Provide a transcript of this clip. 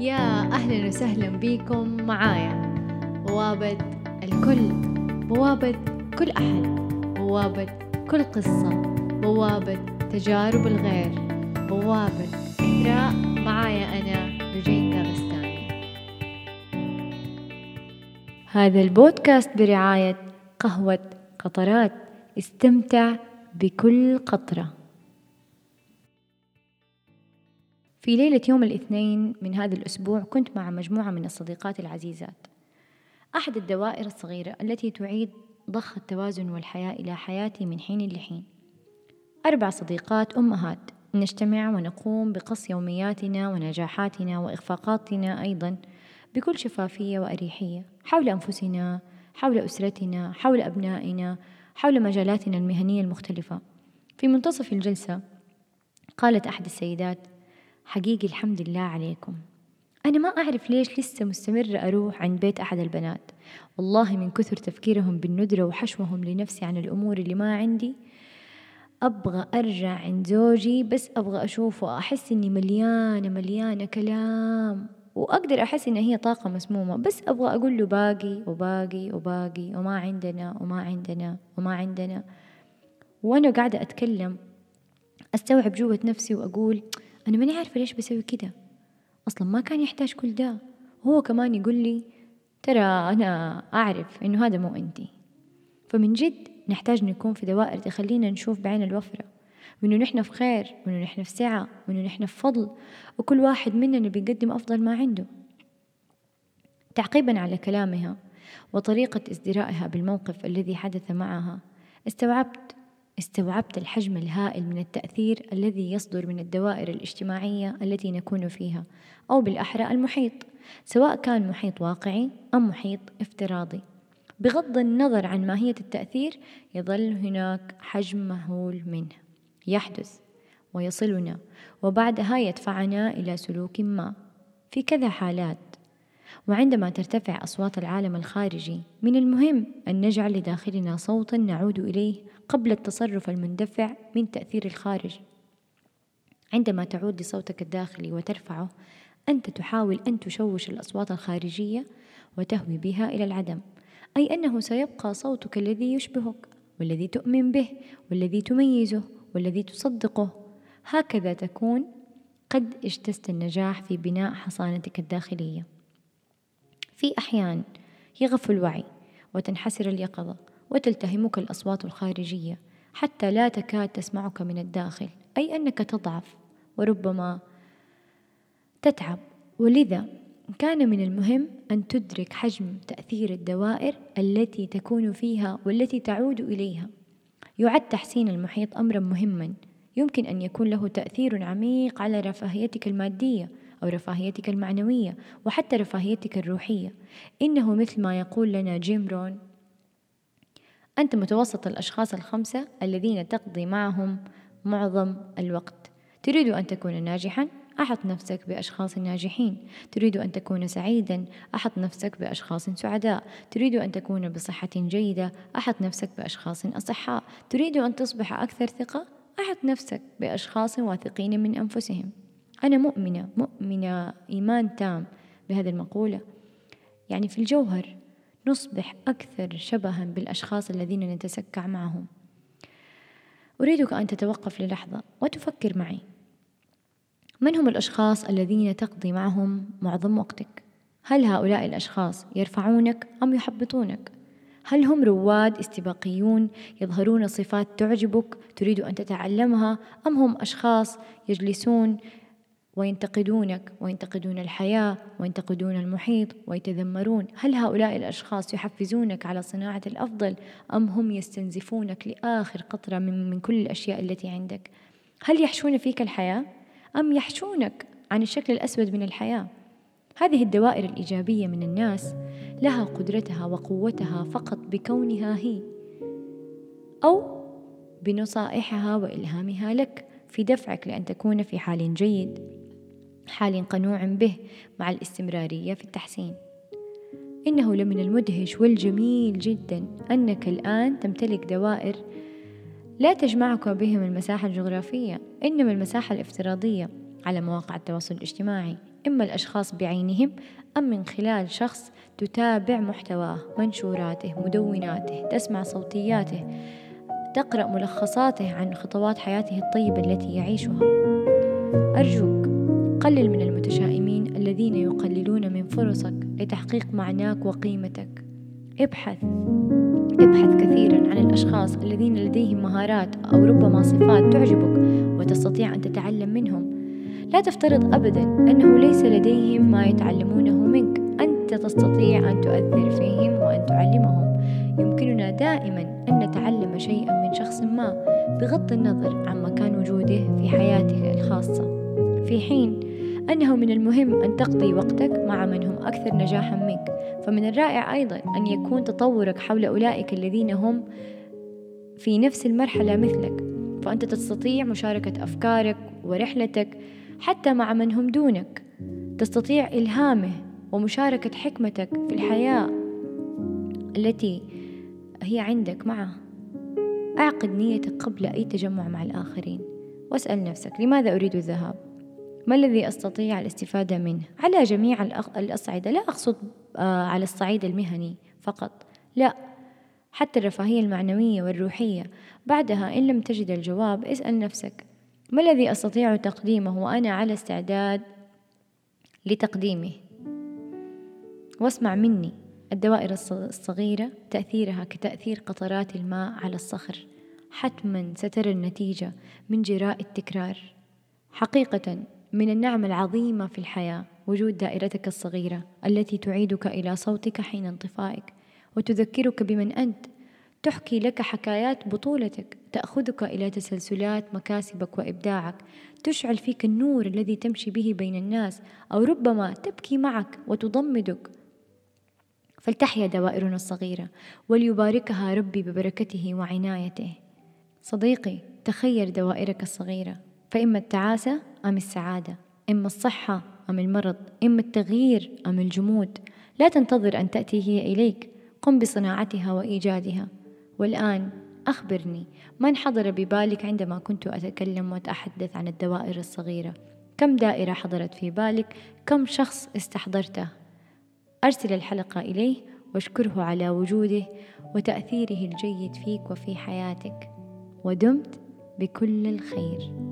يا أهلا وسهلا بكم معايا. بوابة الكل بوابة كل أحد بوابة كل قصة بوابة تجارب الغير بوابة إثراء معايا أنا رجيتا غستاني هذا البودكاست برعاية قهوة قطرات استمتع بكل قطرة. في ليلة يوم الاثنين من هذا الأسبوع كنت مع مجموعة من الصديقات العزيزات. أحد الدوائر الصغيرة التي تعيد ضخ التوازن والحياة إلى حياتي من حين لحين. أربع صديقات أمهات نجتمع ونقوم بقص يومياتنا ونجاحاتنا وإخفاقاتنا أيضا بكل شفافية وأريحية حول أنفسنا حول أسرتنا حول أبنائنا حول مجالاتنا المهنية المختلفة. في منتصف الجلسة قالت أحد السيدات حقيقي الحمد لله عليكم. أنا ما أعرف ليش لسه مستمرة أروح عند بيت أحد البنات. والله من كثر تفكيرهم بالندرة وحشوهم لنفسي عن الأمور اللي ما عندي أبغى أرجع عند زوجي بس أبغى أشوفه أحس إني مليانة مليانة كلام. وأقدر أحس إن هي طاقة مسمومة بس أبغى أقول له باقي وباقي وباقي وما عندنا وما عندنا وما عندنا. وأنا قاعدة أتكلم أستوعب جوة نفسي وأقول أنا ماني عارفة ليش بسوي كده. أصلا ما كان يحتاج كل ده. وهو كمان يقول لي ترى أنا أعرف إنه هذا مو أنتي. فمن جد نحتاج نكون في دوائر تخلينا نشوف بعين الوفرة. وإنه نحن في خير وإنه نحن في سعة وإنه نحن في فضل وكل واحد مننا بيقدم أفضل ما عنده. تعقيبا على كلامها وطريقة ازدرائها بالموقف الذي حدث معها استوعبت استوعبت الحجم الهائل من التأثير الذي يصدر من الدوائر الاجتماعية التي نكون فيها أو بالأحرى المحيط سواء كان محيط واقعي أم محيط افتراضي. بغض النظر عن ماهية التأثير يظل هناك حجم مهول منه. يحدث ويصلنا وبعدها يدفعنا إلى سلوك ما. في كذا حالات وعندما ترتفع أصوات العالم الخارجي من المهم أن نجعل لداخلنا صوتا نعود إليه قبل التصرف المندفع من تأثير الخارج. عندما تعود لصوتك الداخلي وترفعه أنت تحاول أن تشوش الأصوات الخارجية وتهوي بها إلى العدم أي أنه سيبقى صوتك الذي يشبهك والذي تؤمن به والذي تميزه والذي تصدقه. هكذا تكون قد اجتزت النجاح في بناء حصانتك الداخلية. في أحيان يغفو الوعي وتنحسر اليقظة وتلتهمك الأصوات الخارجية حتى لا تكاد تسمعك من الداخل أي أنك تضعف وربما تتعب. ولذا كان من المهم أن تدرك حجم تأثير الدوائر التي تكون فيها والتي تعود إليها. يعد تحسين المحيط أمرا مهما. يمكن أن يكون له تأثير عميق على رفاهيتك المادية أو رفاهيتك المعنوية وحتى رفاهيتك الروحية. إنه مثل ما يقول لنا جيم رون أنت متوسط الأشخاص الخمسة الذين تقضي معهم معظم الوقت. تريد أن تكون ناجحا؟ أحط نفسك بأشخاص ناجحين. تريد أن تكون سعيدا؟ أحط نفسك بأشخاص سعداء. تريد أن تكون بصحة جيدة؟ أحط نفسك بأشخاص أصحاء. تريد أن تصبح أكثر ثقة؟ أحط نفسك بأشخاص واثقين من أنفسهم. أنا مؤمنة مؤمنة إيمان تام بهذه المقولة يعني في الجوهر نصبح أكثر شبها بالأشخاص الذين نتسكع معهم أريدك أن تتوقف للحظة وتفكر معي من هم الأشخاص الذين تقضي معهم معظم وقتك؟ هل هؤلاء الأشخاص يرفعونك أم يحبطونك؟ هل هم رواد استباقيون يظهرون صفات تعجبك تريد أن تتعلمها أم هم أشخاص يجلسون وينتقدونك وينتقدون الحياة وينتقدون المحيط ويتذمرون. هل هؤلاء الأشخاص يحفزونك على صناعة الأفضل أم هم يستنزفونك لآخر قطرة من, من كل الأشياء التي عندك؟ هل يحشون فيك الحياة أم يحشونك عن الشكل الأسود من الحياة؟ هذه الدوائر الإيجابية من الناس لها قدرتها وقوتها فقط بكونها هي أو بنصائحها وإلهامها لك في دفعك لأن تكون في حال جيد. حال قنوع به مع الاستمرارية في التحسين. إنه لمن المدهش والجميل جدا أنك الآن تمتلك دوائر لا تجمعك بهم المساحة الجغرافية إنما المساحة الافتراضية على مواقع التواصل الاجتماعي. إما الأشخاص بعينهم أم من خلال شخص تتابع محتواه منشوراته مدوناته تسمع صوتياته تقرأ ملخصاته عن خطوات حياته الطيبة التي يعيشها. أرجوك قلل من المتشائمين الذين يقللون من فرصك لتحقيق معناك وقيمتك. ابحث. ابحث كثيرا عن الأشخاص الذين لديهم مهارات أو ربما صفات تعجبك وتستطيع أن تتعلم منهم. لا تفترض أبدا أنه ليس لديهم ما يتعلمونه منك. أنت تستطيع أن تؤثر فيهم وأن تعلمهم. يمكننا دائما أن نتعلم شيئا من شخص ما بغض النظر عن مكان وجوده في حياته الخاصة. في حين أنه من المهم أن تقضي وقتك مع من هم أكثر نجاحا منك. فمن الرائع أيضا أن يكون تطورك حول أولئك الذين هم في نفس المرحلة مثلك. فأنت تستطيع مشاركة أفكارك ورحلتك حتى مع من هم دونك. تستطيع إلهامه ومشاركة حكمتك في الحياة التي هي عندك معه. أعقد نيتك قبل أي تجمع مع الآخرين. واسأل نفسك لماذا أريد الذهاب؟ ما الذي أستطيع الاستفادة منه؟ على جميع الأصعدة لا أقصد آه، على الصعيد المهني فقط لا حتى الرفاهية المعنوية والروحية. بعدها إن لم تجد الجواب اسأل نفسك ما الذي أستطيع تقديمه وأنا على استعداد لتقديمه؟ واسمع مني الدوائر الصغيرة تأثيرها كتأثير قطرات الماء على الصخر. حتما سترى النتيجة من جراء التكرار. حقيقة من النعم العظيمة في الحياة وجود دائرتك الصغيرة التي تعيدك إلى صوتك حين انطفائك وتذكرك بمن أنت. تحكي لك حكايات بطولتك تأخذك إلى تسلسلات مكاسبك وإبداعك. تشعل فيك النور الذي تمشي به بين الناس أو ربما تبكي معك وتضمدك. فلتحيا دوائرنا الصغيرة وليباركها ربي ببركته وعنايته. صديقي تخير دوائرك الصغيرة. فإما التعاسة أم السعادة إما الصحة أم المرض إما التغيير أم الجمود. لا تنتظر أن تأتي هي إليك قم بصناعتها وإيجادها. والآن أخبرني من حضر ببالك عندما كنت أتكلم وأتحدث عن الدوائر الصغيرة؟ كم دائرة حضرت في بالك؟ كم شخص استحضرته؟ أرسل الحلقة إليه واشكره على وجوده وتأثيره الجيد فيك وفي حياتك. ودمت بكل الخير.